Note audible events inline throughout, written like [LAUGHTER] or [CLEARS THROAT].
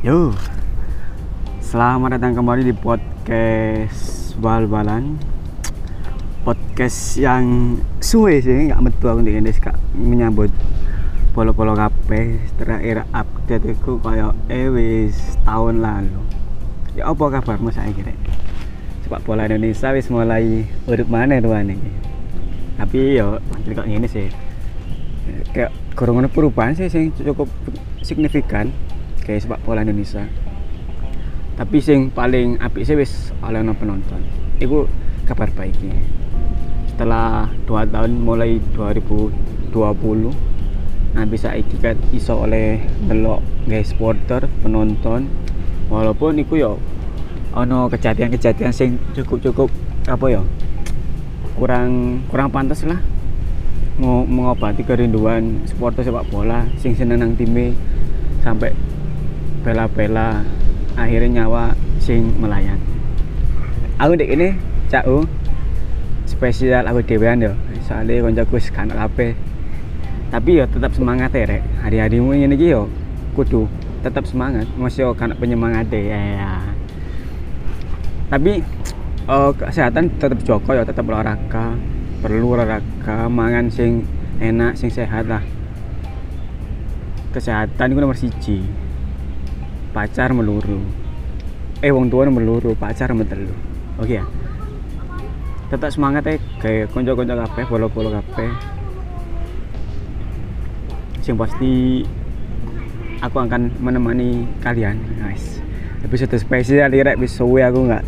Yo, selamat datang kembali di podcast bal-balan. Podcast yang suwe sih, nggak metu aku di Indonesia kak. Menyambut polo-polo kape terakhir update itu kayak eh wis tahun lalu. Ya apa kabarmu saya kira? Sepak bola Indonesia wis mulai urip mana tuh nih Tapi yo, jadi kok gini sih. Kayak kurang perubahan sih sing cukup signifikan kayak sepak bola Indonesia. Tapi sing paling apik sih wis oleh penonton. Itu kabar baiknya. Setelah dua tahun mulai 2020 nah bisa ikat iso oleh delok guys supporter penonton. Walaupun itu yo ono kejadian-kejadian sing cukup-cukup apa ya kurang kurang pantas lah. Mau mengobati kerinduan supporter sepak bola sing seneng nang time sampai bela-bela akhirnya nyawa sing melayang aku dek ini cau spesial aku dewean yo. Soalnya koncoku kan kabeh. Tapi yo tetap semangat ya rek. Hari-harimu ini yo kudu tetap semangat. Masih kan penyemangat deh ya, ya. tapi uh, [TSK] kesehatan tetap joko ya tetap olahraga. Perlu olahraga mangan sing enak sing sehat lah. Kesehatan itu nomor siji pacar meluru. Eh wong tua meluru pacar metelu. Oke okay, ya? Tetap semangat ya kayak konco-konco kape polo-polo kape yang pasti aku akan menemani kalian guys. Episode spesial direk bisa aku nggak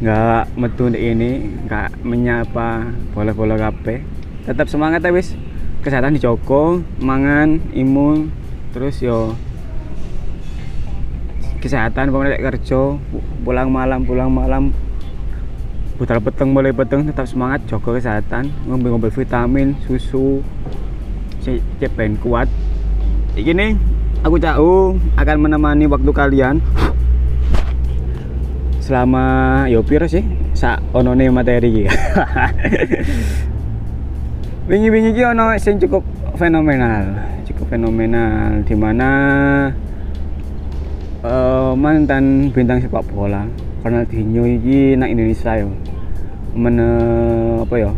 nggak metu ini nggak menyapa bola-bola kape tetap semangat ya wis. Kesehatan dijogo mangan imun terus yo kesehatan pemerintah kerja pulang malam pulang malam putar peteng mulai peteng tetap semangat jaga kesehatan ngombe-ngombe vitamin susu cek ben kuat. Ini aku cau akan menemani waktu kalian. Selama yo piro sih sa onone materi iki? [LAUGHS] Wingi-wingi ono sing cukup fenomenal cukup fenomenal di mana uh, mantan bintang sepak bola Ronaldinho ini nak Indonesia yo. Men apa ya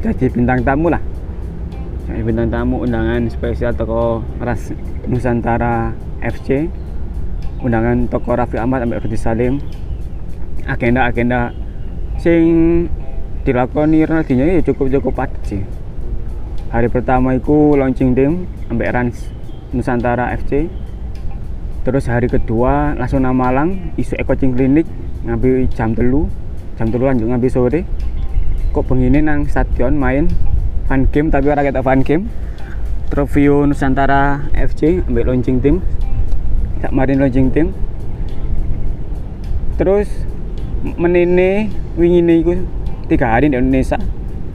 jadi bintang tamu lah. Jadi bintang tamu undangan spesial toko ras Nusantara FC undangan toko Raffi Ahmad sampai Rudi Salim. Agenda-agenda sing dilakoni Ronaldinho ya cukup-cukup padat sih. Hari pertama itu launching team sampai Rans Nusantara FC terus hari kedua langsung nang Malang isu coaching klinik ngambil jam telu. Jam telu lanjut ngambil sore. Kok begini nang stadion main fan game tapi orang kita fan game. Trofeo Nusantara FC ambil launching tim. Tak marin launching tim. Terus menene wingi itu tiga hari di Indonesia.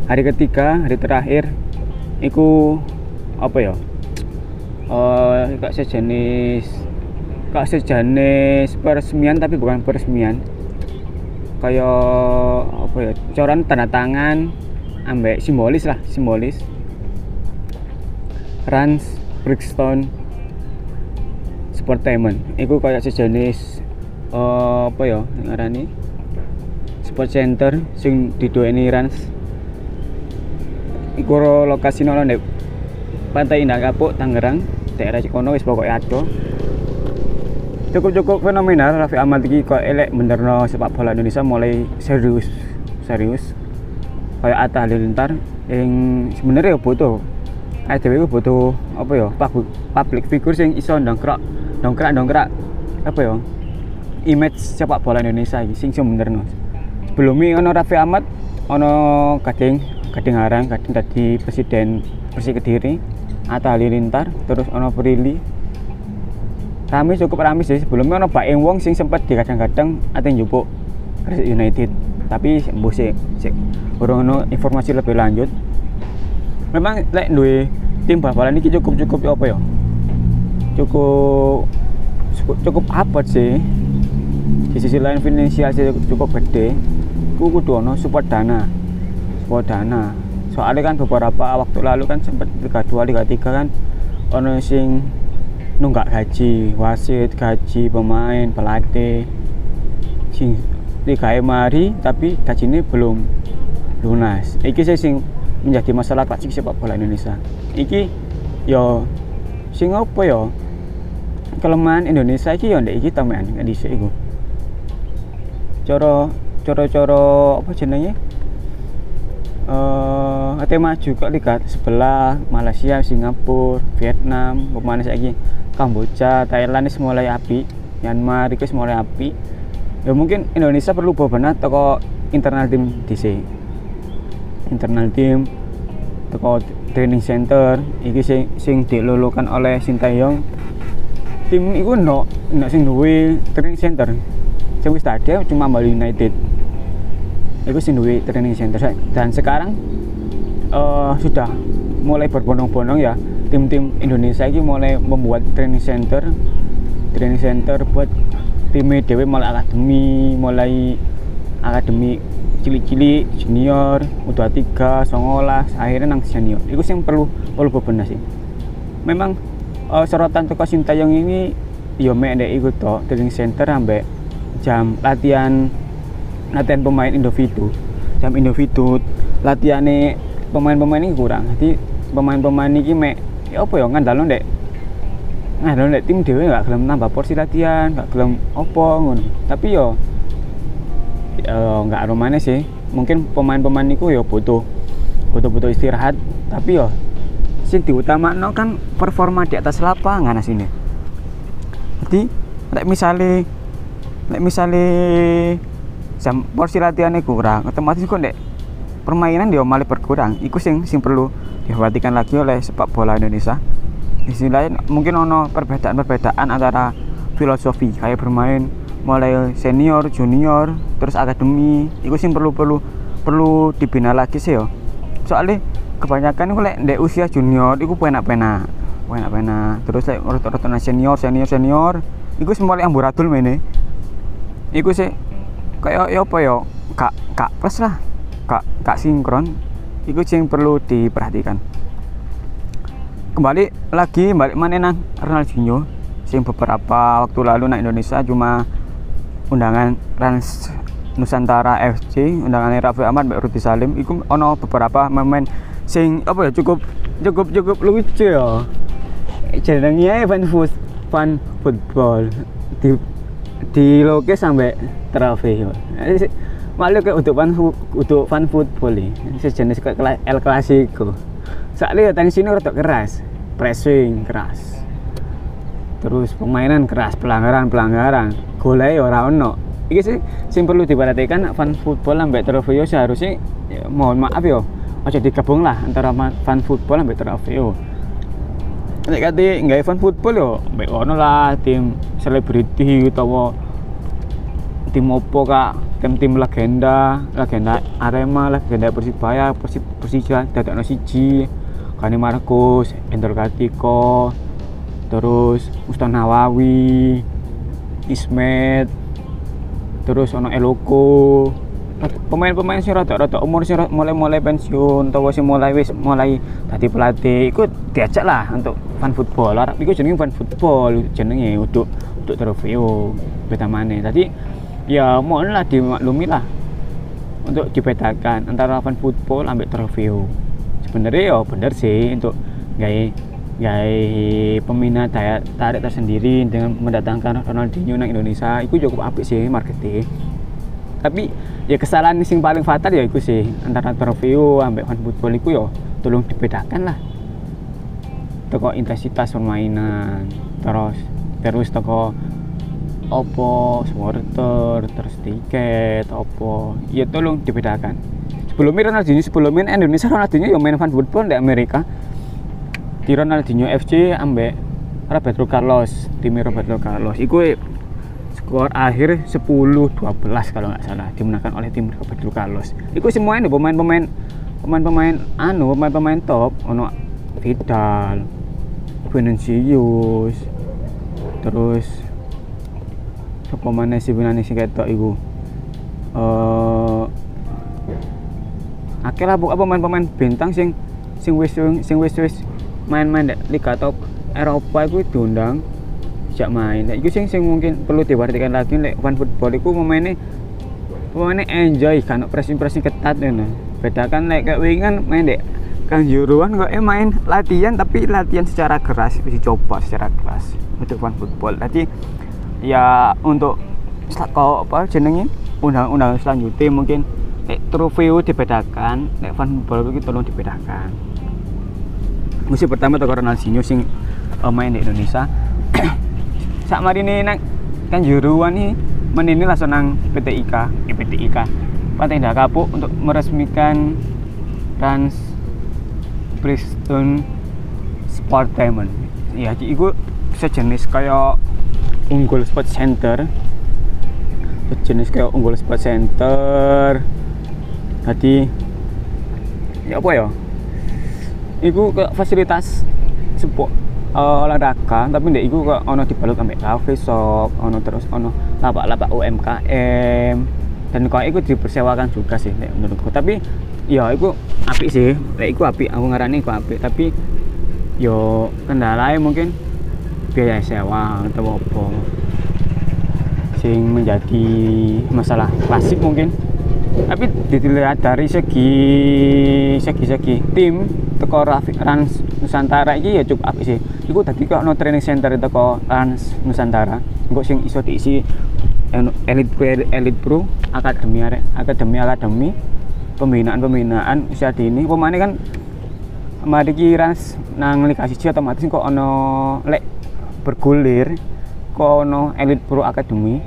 Hari ketiga hari terakhir itu apa ya? Uh, kayak sejenis kak sejenis peresmian tapi bukan peresmian. Kayak apa ya coran tanda tangan ambek simbolis lah simbolis. Rans Brixton Sportainment itu kayak sejenis uh, apa ya ngarani sport center sing diduweni Rans. Iku lokasi nol Pantai Indah Kapuk Tangerang. Daerah Cikono wis pokoknya ada cukup-cukup fenomenal Raffi Ahmad iki kok elek benerno sepak bola Indonesia mulai serius serius. Kayak Atta Halilintar yang sebenarnya butuh IDW butuh apa ya public figure yang iso dongkrak dongkrak dongkrak apa ya image sepak bola Indonesia iki sing sebenarnya sebelumnya ono Raffi Ahmad ono kading kading harang kading tadi presiden Persi Kediri Atta Halilintar terus ono Prilly rame cukup rame sih. Sebelumnya ono Pak Wong sing sempat kadang-kadang ada njupuk Gresik United. Tapi sembuh sih sih kurang ono informasi lebih lanjut. Memang lek duwe tim bal-balan ini cukup cukup apa ya? Cukup cukup apa sih. Di sisi lain finansial sih cukup gede. Ku kudu ono support dana. Support dana. Soalnya kan beberapa waktu lalu kan sempat Liga 2 Liga 3 kan ono sing nunggak gaji wasit gaji pemain pelatih. Sing digawe mari tapi gajinya belum lunas. Iki sih sing menjadi masalah klasik sepak bola Indonesia. Iki yo sing apa yo kelemahan Indonesia iki yo ndek iki tamean nggak dhisik iku. Coro coro coro apa jenenge? Uh, ate maju kok lihat sebelah Malaysia Singapura Vietnam pemain lagi Kamboja Thailand ini mulai api Myanmar itu mulai api. Ya mungkin Indonesia perlu benar toko internal tim DC internal tim toko training center iki sing sing dilulukan oleh Sintayong tim itu no no sing duwe training center. Sing wis tadi cuma Bali United. Itu sing duwe training center. Dan sekarang uh, sudah mulai berbondong-bondong ya tim-tim Indonesia ini mulai membuat training center. Training center buat tim dewe mulai akademi mulai akademi cilik-cilik junior U23 songolas akhirnya nang senior. Itu sih perlu perlu bebenah sih. Memang uh, sorotan toko Sintayong ini yo mek ndek iku to training center sampai jam latihan latihan pemain individu. Jam individu latihan pemain-pemain ini kurang. Jadi pemain-pemain ini mek ya apa ya ngandalno ndek ngandalno ndek tim dhewe gak gelem nambah porsi latihan gak gelem apa ngono. Tapi yo ya nggak romane sih. Mungkin pemain-pemain itu ya butuh butuh-butuh istirahat. Tapi yo sing diutamakno kan performa di atas lapangan sini jadi lek misale lek misale jam porsi latihannya kurang otomatis kok ndek permainan dia malah berkurang. Itu sing sing perlu diperhatikan lagi oleh sepak bola Indonesia. Di sisi lain mungkin ono perbedaan-perbedaan antara filosofi kayak bermain mulai senior, junior, terus akademi. Itu sih perlu perlu perlu dibina lagi sih yo. Soalnya kebanyakan itu lek usia junior itu penak-penak penak-penak. Terus lek rata-rata senior senior senior itu semua yang amburadul mene. Itu sih kayak ya apa ya? Kak kak plus lah kak kak sinkron itu yang perlu diperhatikan. Kembali lagi balik mana nang Ronaldinho sing beberapa waktu lalu nak Indonesia cuma undangan Rans Nusantara FC undangan Raffi Ahmad Mbak Rudi Salim itu ono beberapa pemain sing apa ya cukup cukup cukup lucu ya. Jenengnya fan food fan football di di loke sampai trofi malu kayak untuk fan untuk fan football ini sejenis kayak El Clasico. Soalnya tadi sini rada keras pressing keras. Terus pemainan keras pelanggaran pelanggaran golai ya ora ono. Iki sih sing perlu diperhatikan fan football sampai trofeo seharusnya ya, mohon maaf yo aja digabung lah antara fan football sampai trofeo. Nek kate nggak fan football yo mbek ono lah tim selebriti utawa tim opo kak tim-tim legenda legenda Arema legenda Persibaya Persib Persija dadakno siji Kani Markus Endor Kartiko terus Ustaz Nawawi Ismet terus ono Eloko. Pemain-pemain sih rata-rata umur sih mulai-mulai pensiun atau sih mulai wis mulai tadi pelatih ikut diajak lah untuk fan football. Orang itu jenenge fan football jenenge untuk untuk trofeo beta mana tadi ya mohon lah dimaklumi lah untuk dibedakan antara fan football ambil trofeo. Sebenarnya ya bener sih untuk gaya gaya peminat daya tarik tersendiri dengan mendatangkan Ronaldinho nang Indonesia itu cukup apik sih marketing tapi ya kesalahan sing paling fatal ya itu sih antara trofeo sampai fan football itu ya tolong dibedakan lah. Toko intensitas permainan terus terus toko opo supporter terus tiket opo ya tolong dibedakan. Sebelumnya Ronaldinho sebelumnya Indonesia Ronaldinho yang main fan football di Amerika. Di Ronaldinho FC ambek Roberto Carlos tim Roberto Carlos. Itu skor akhir 10-12 kalau nggak salah dimenangkan oleh tim Roberto Carlos. Itu semuanya pemain-pemain pemain-pemain anu pemain-pemain top. Ono Vidal Vinicius terus apa mana sih benane sing ketok iku? Eh lah pemain-pemain bintang sing sing wis sing wis wis main-main dek. Liga top Eropa itu diundang sejak main. Nah, itu sing sing mungkin perlu diperhatikan lagi lek. Fan football itu pemainnya pemainnya enjoy kan pressing-pressing ketat ngono. Beda kan lek kayak wingan main dek. Kan juruan kok eh main latihan tapi latihan secara keras dicoba secara keras untuk fan football. Jadi ya untuk kau apa jenenge undang-undang selanjutnya mungkin eh, trofeo dibedakan nek fan football itu tolong dibedakan. Musim pertama tuh Ronaldinho sing uh, main di Indonesia. [CLEARS THROAT] Sak mari ini nang kan juruan nih menini langsung nang PT IKA eh, PT IKA Pantai Kapuk untuk meresmikan Trans Bristol Sport Diamond. Ya itu sejenis kayak unggul sport center. Sejenis kayak unggul sport center. Jadi ya apa ya? Itu ke fasilitas sebuah uh, olahraga tapi ndek iku kok ono dibalut ambek cafe shop ono terus ono lapak-lapak UMKM dan kok iku dipersewakan juga sih nek menurutku. Tapi ya iku api sih. Nek iku api aku ngarani iku api tapi yo kendalanya mungkin biaya sewa atau apa. Sing menjadi masalah klasik mungkin. Tapi dilihat dari segi segi segi tim teko Rans Nusantara ini ya cukup api sih. Iku tadi kok no training center teko Rans Nusantara kok sing iso diisi elit pro elit pro akademi akademi akademi. Pembinaan pembinaan usia dini. Pemain kan mari ki Rans nang Liga 1 otomatis kok ono lek bergulir kok ono elit pro akademi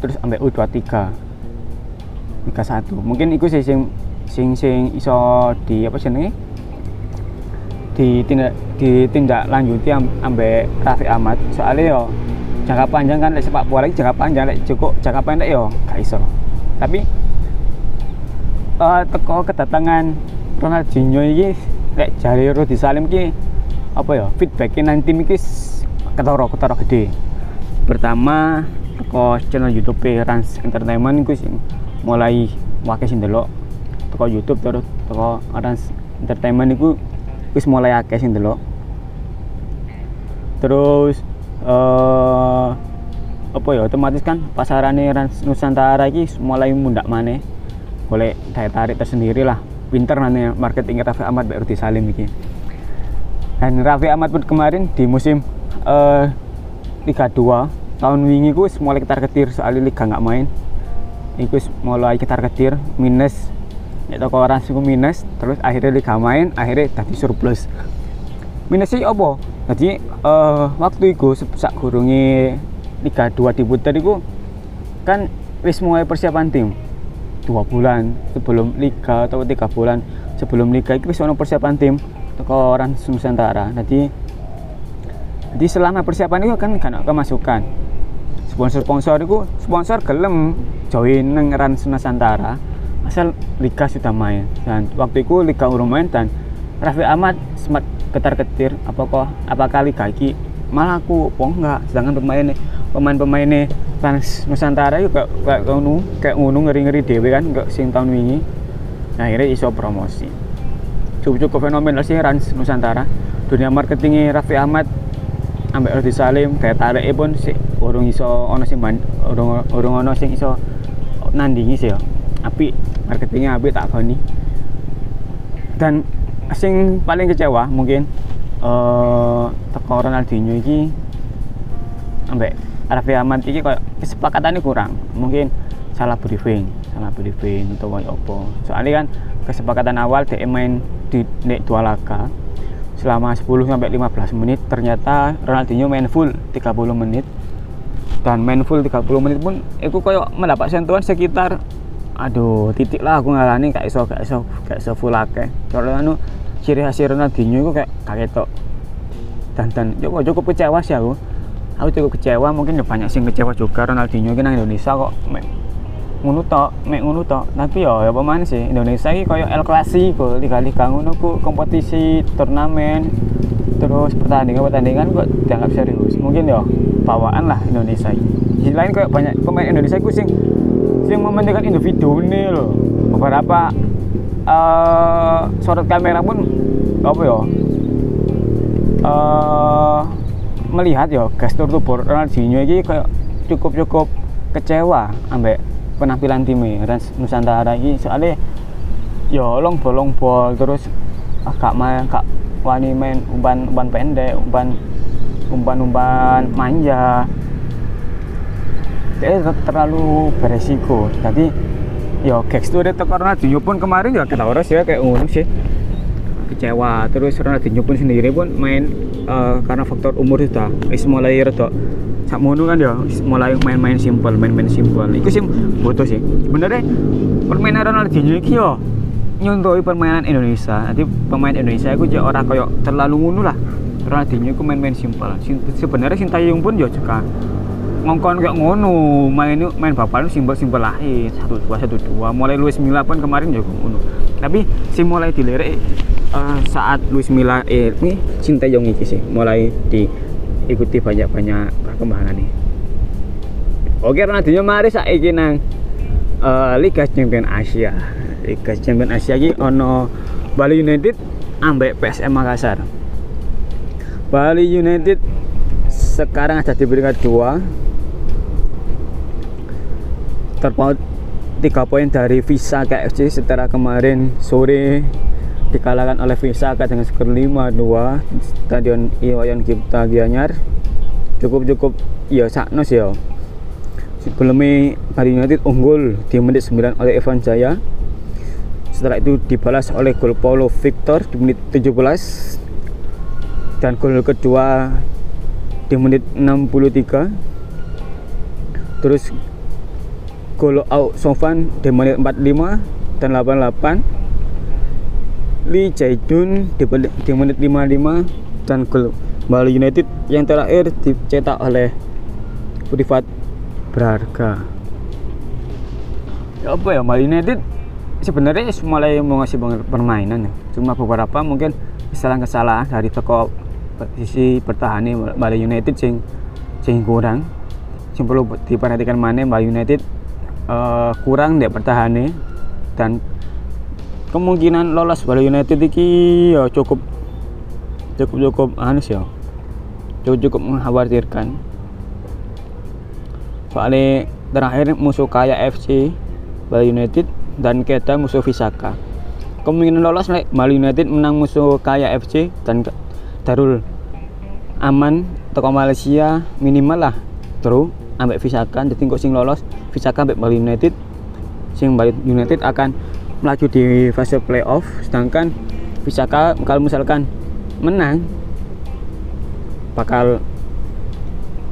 terus ambek U23 Liga 1 mungkin itu sih sing sing sing iso di apa jenenge? Ditindak ditindak lanjuti ambek Raffi Ahmad. Soalnya yo jangka panjang kan sepak bola jangka panjang lek cukup jangka pendek yo gak iso. Tapi uh, teko kedatangan Ronaldinho ini lek jari Rudi Salim ki apa ya feedbacknya nanti iki ketara ketara gede. Pertama teko channel YouTube Rans Entertainment iku sing mulai wakil sing delok toko YouTube terus toko Arans Entertainment itu wis mulai akeh sing delok terus uh, apa ya otomatis kan pasarannya Rans Nusantara ini mulai mundak mana boleh daya tarik tersendiri lah. Pinter nanti marketing Raffi Ahmad Rudi Salim ini dan Raffi Ahmad pun kemarin di musim uh, Liga 2 tahun wingi gue mulai ketar ketir soalnya Liga nggak main. Iku mulai ketar ketir minus. Ya toko orang sih minus terus akhirnya liga main akhirnya tadi surplus. Minus sih apa? Jadi uh, waktu itu sak gurungi liga 2 diputer itu kan wis mulai persiapan tim. Dua bulan sebelum liga atau tiga bulan sebelum liga itu wis persiapan tim toko orang Nusantara. Jadi jadi selama persiapan itu kan kan kemasukan. Sponsor-sponsor itu sponsor gelem join Rans Nusantara. Asal liga sudah main. Dan waktu itu liga urung main dan Raffi Ahmad sempat ketar ketir apakah apakah liga ini malah aku po enggak? Sedangkan pemain pemain-pemain Rans Nusantara itu kayak kayak ngono kayak ngono ngeri-ngeri dewe kan enggak sing tahun wingi. Nah akhirnya iso promosi cukup cukup fenomenal sih Rans Nusantara. Dunia marketingnya Raffi Ahmad ambek Rodi Salim kayak tarik pun si urung iso ono sing urung urung ono sing iso nandingi sih ya api marketingnya api tak koni dan sing paling kecewa mungkin uh, teko Ronaldinho iki ambek Raffi Ahmad iki kayak kesepakatannya kurang. Mungkin salah briefing salah briefing atau apa. Soalnya kan kesepakatan awal dia main di nek dua laga selama 10 sampai 15 menit ternyata Ronaldinho main full 30 menit. Dan main full 30 menit pun itu kayak mendapat sentuhan sekitar aduh titik lah aku ngalani kayak iso kayak iso kayak iso full akeh. Kalau anu ciri khas Ronaldinho itu kayak kaget tok dan dan cukup cukup kecewa sih aku. Aku cukup kecewa mungkin ya banyak sih kecewa juga Ronaldinho kan Indonesia kok ngono tok mek ngono tok. Tapi ya ya pemain sih Indonesia iki koyo El Clasico liga-liga ngono ku kompetisi turnamen terus pertandingan pertandingan kok dianggap serius. Mungkin ya bawaan lah Indonesia ini di lain kayak banyak pemain Indonesia ku sing sing mementingkan individu ini loh beberapa uh, sorot kamera pun apa ya uh, melihat ya gestur tubuh Ronaldinho ini kayak cukup-cukup kecewa ambek penampilan Rans Nusantara ini. Soalnya ya long bolong bol terus agak main gak wani main umpan umpan pendek umpan umpan umpan manja. Dia terlalu beresiko. Jadi ya gestur itu Ronaldinho pun kemarin ya kita harus ya kayak ngono sih. Kecewa. Terus Ronaldinho pun sendiri pun main uh, karena faktor umur sudah. Is mulai rada sakmono kan ya mulai main-main simpel main-main simpel. Itu sih butuh sih. Sebenarnya permainan Ronaldinho ini yo nyontoi permainan Indonesia. Nanti pemain Indonesia itu juga orang kayak terlalu ngono lah. Ronaldinho itu main-main simpel. Sebenarnya Sintayong pun juga ngongkon kayak ngono. Main main bapak simpel simpel lah satu dua satu dua. Mulai Luis Milla pun kemarin juga ngono. Tapi si mulai dilirik uh, saat Luis Milla eh ini Sintayong ini sih. Mulai diikuti banyak-banyak perkembangan nih? Oke Ronaldinho mari saiki nang uh, Liga Champions Asia. Liga Champions Asia ini ono Bali United ambek PSM Makassar. Bali United sekarang ada di peringkat 2 terpaut 3 poin dari Visa KFC setelah kemarin sore dikalahkan oleh Visaka dengan skor 5-2 Stadion Iwayan Cipta Gianyar cukup-cukup ya sakno sih ya sebelumnya Bali United unggul di menit 9 oleh Evan Jaya. Setelah itu dibalas oleh gol Paulo Victor di menit 17 dan gol kedua di menit 63 terus gol Au Sofan di menit 45 dan 88 Lee Jae-dun di, di menit 55 dan gol Bali United yang terakhir dicetak oleh Privat Berharga ya apa ya Bali United sebenarnya mulai mau ngasih permainan ya. cuma beberapa mungkin kesalahan-kesalahan dari toko sisi pertahanan Bali United sing sing kurang sing perlu diperhatikan mana Bali United uh, kurang deh pertahanan dan kemungkinan lolos Bali United ini ya cukup cukup cukup aneh ya cukup mengkhawatirkan. Soalnya terakhir musuh kaya FC Bali United dan kita musuh Visaka. Kemungkinan lolos Bali United menang musuh kaya FC dan Darul aman toko Malaysia minimal lah. Terus ambek Visaka jadi kok sing lolos Visaka ambek Bali United. Sing Bali United akan melaju di fase playoff sedangkan Visaka kalau misalkan menang bakal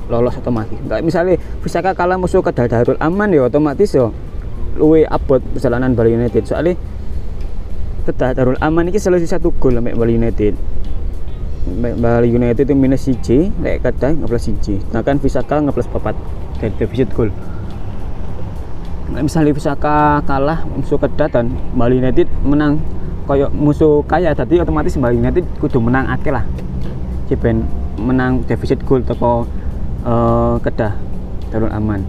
lolos otomatis. Enggak misalnya Visaka kalah musuh ke Darul Aman ya otomatis ya luwe abot perjalanan Bali United. Soalnya kedah Darul Aman ini selalu satu gol sampai Bali United. Bali United itu minus CJ lek kedah plus CJ sedangkan Visaka plus papat dari defisit gol. Nah, misalnya Visaka kalah musuh kedah dan Bali United menang koyok musuh kaya tadi otomatis Bali United kudu menang akeh lah. Cipen menang defisit gol toko uh, kedah Darul Aman.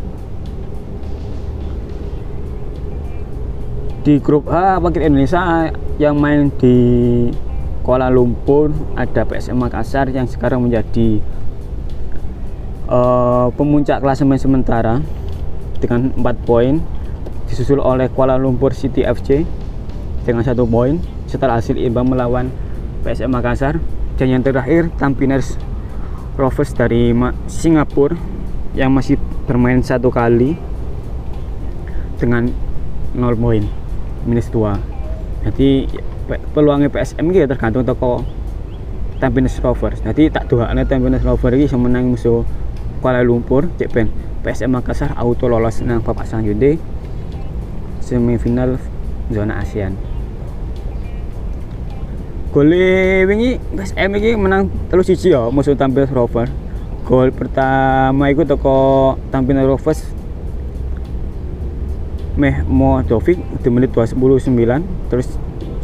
Di grup A wakil Indonesia yang main di Kuala Lumpur ada PSM Makassar yang sekarang menjadi uh, pemuncak klasemen sementara dengan 4 poin disusul oleh Kuala Lumpur City FC dengan satu poin. Setelah hasil imbang melawan PSM Makassar dan yang terakhir Tampines Rovers dari Singapura yang masih bermain satu kali dengan 0 poin minus 2 jadi peluangnya PSM gitu tergantung toko Tampines Rovers jadi tak doanya Tampines Rovers ini menang musuh Kuala Lumpur cek pen PSM Makassar auto lolos nang papak selanjutnya semifinal zona ASEAN gol wingi PSM ini menang terus siji ya musuh tampil Rover. Gol pertama itu toko tampil Rovers Meh Dovik di menit 29 terus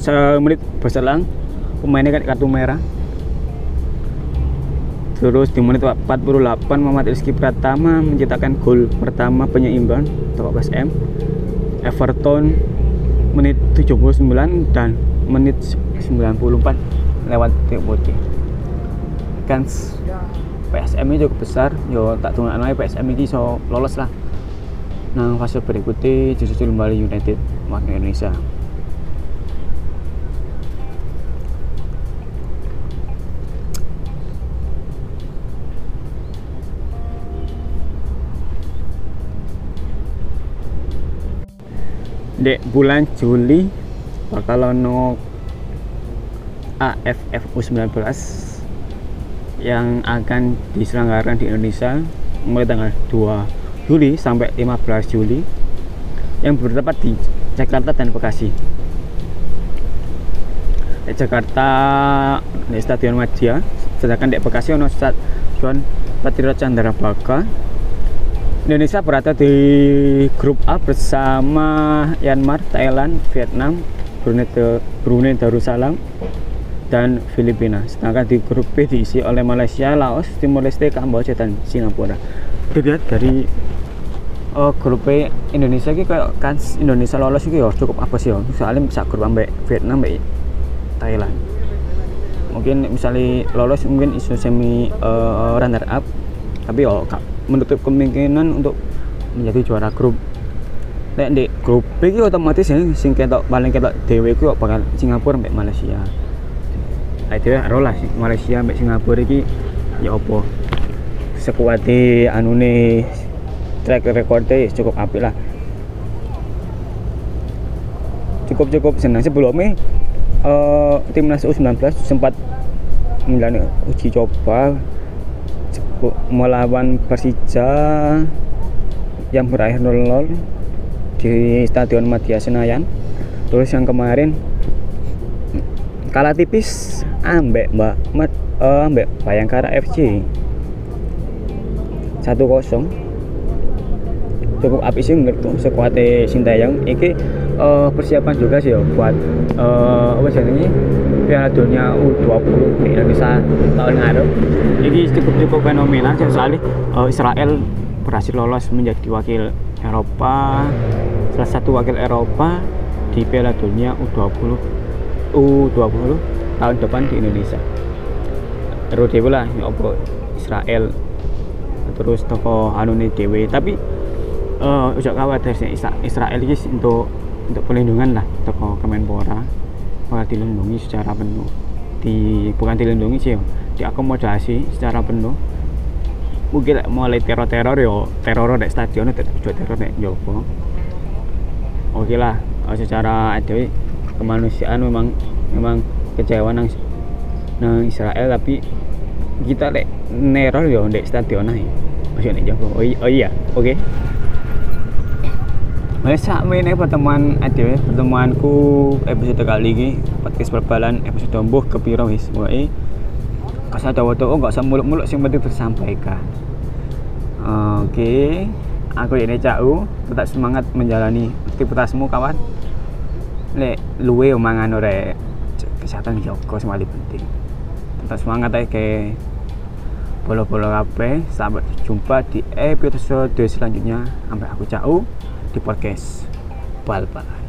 semenit berselang pemainnya kan kartu merah. Terus di menit 48 Muhammad Rizky Pratama mencetakkan gol pertama penyeimbang toko PSM Everton menit 79 dan menit 94 lewat titik putih kans PSM ini cukup besar. Yo tak tunggu aja PSM ini so lolos lah. Nah fase berikutnya justru Bali United wakil Indonesia. Dek bulan Juli bakal ono AFF U19 yang akan diselenggarakan di Indonesia mulai tanggal 2 Juli sampai 15 Juli yang bertempat di Jakarta dan Bekasi. Di Jakarta di Stadion Madia, sedangkan di Bekasi ono Stadion Patriot Baga. Indonesia berada di grup A bersama Myanmar, Thailand, Vietnam, Brunei, Brunei Darussalam, dan Filipina. Sedangkan di grup B diisi oleh Malaysia, Laos, Timor Leste, Kamboja dan Singapura. Dilihat dari uh, grup B Indonesia ini kayak kan Indonesia lolos itu ya cukup apa sih ya? Soalnya bisa grup ambek Vietnam, ambek Thailand. Mungkin misalnya lolos mungkin isu semi uh, runner up, tapi ya menutup kemungkinan untuk menjadi juara grup Nek di grup B itu otomatis ya sing ketok paling ketok dhewe ku bakal Singapura sampai Malaysia. Itu ya lah sih Malaysia sampai Singapura ini ya apa? Sekuati anu nih track recordnya cukup apik lah. Cukup cukup senang sebelumnya uh, timnas U19 sempat menjalani uji coba melawan Persija yang berakhir 0-0 di Stadion Madia Senayan. Terus yang kemarin kalah tipis ambek Mbak Mat uh, ambek Bayangkara FC 1-0 cukup api sih menurutku sekuatnya Sintayong ini uh, persiapan juga sih ya buat uh, apa sih ini Piala Dunia U20 di Indonesia tahun ngarep. Ini cukup cukup fenomenal soalnya uh, Israel berhasil lolos menjadi wakil Eropa salah satu wakil Eropa di Piala Dunia U20 U20 tahun depan di Indonesia. Terus dewe lah ya Israel. Terus toko anu nih dewe tapi uh, udah khawatir sih Israel ini untuk untuk perlindungan lah toko Kemenpora. Bakal dilindungi secara penuh. Di bukan dilindungi sih diakomodasi secara penuh mungkin mulai teror-teror yo. Teror di stadion itu teror di Jopo oke lah. Secara ada kemanusiaan memang memang kecewa nang nang Israel tapi kita lek neror yo ndek stadion ae masih nek Jawa oh, oh iya. Oke okay. Wes ini pertemuan adewe pertemuanku episode kali ini podcast perbalan episode tombuh kepiro wis. Wae kasih ada waktu oh nggak usah muluk-muluk sing penting tersampaikan oke aku ini Cau tetap semangat menjalani aktivitasmu kawan. Lek luwe omangan ore kesehatan Joko sing paling penting. Tetap semangat aja ke. Bolo-bolo kape sampai jumpa di episode selanjutnya. Sampai aku cau di podcast bal-balan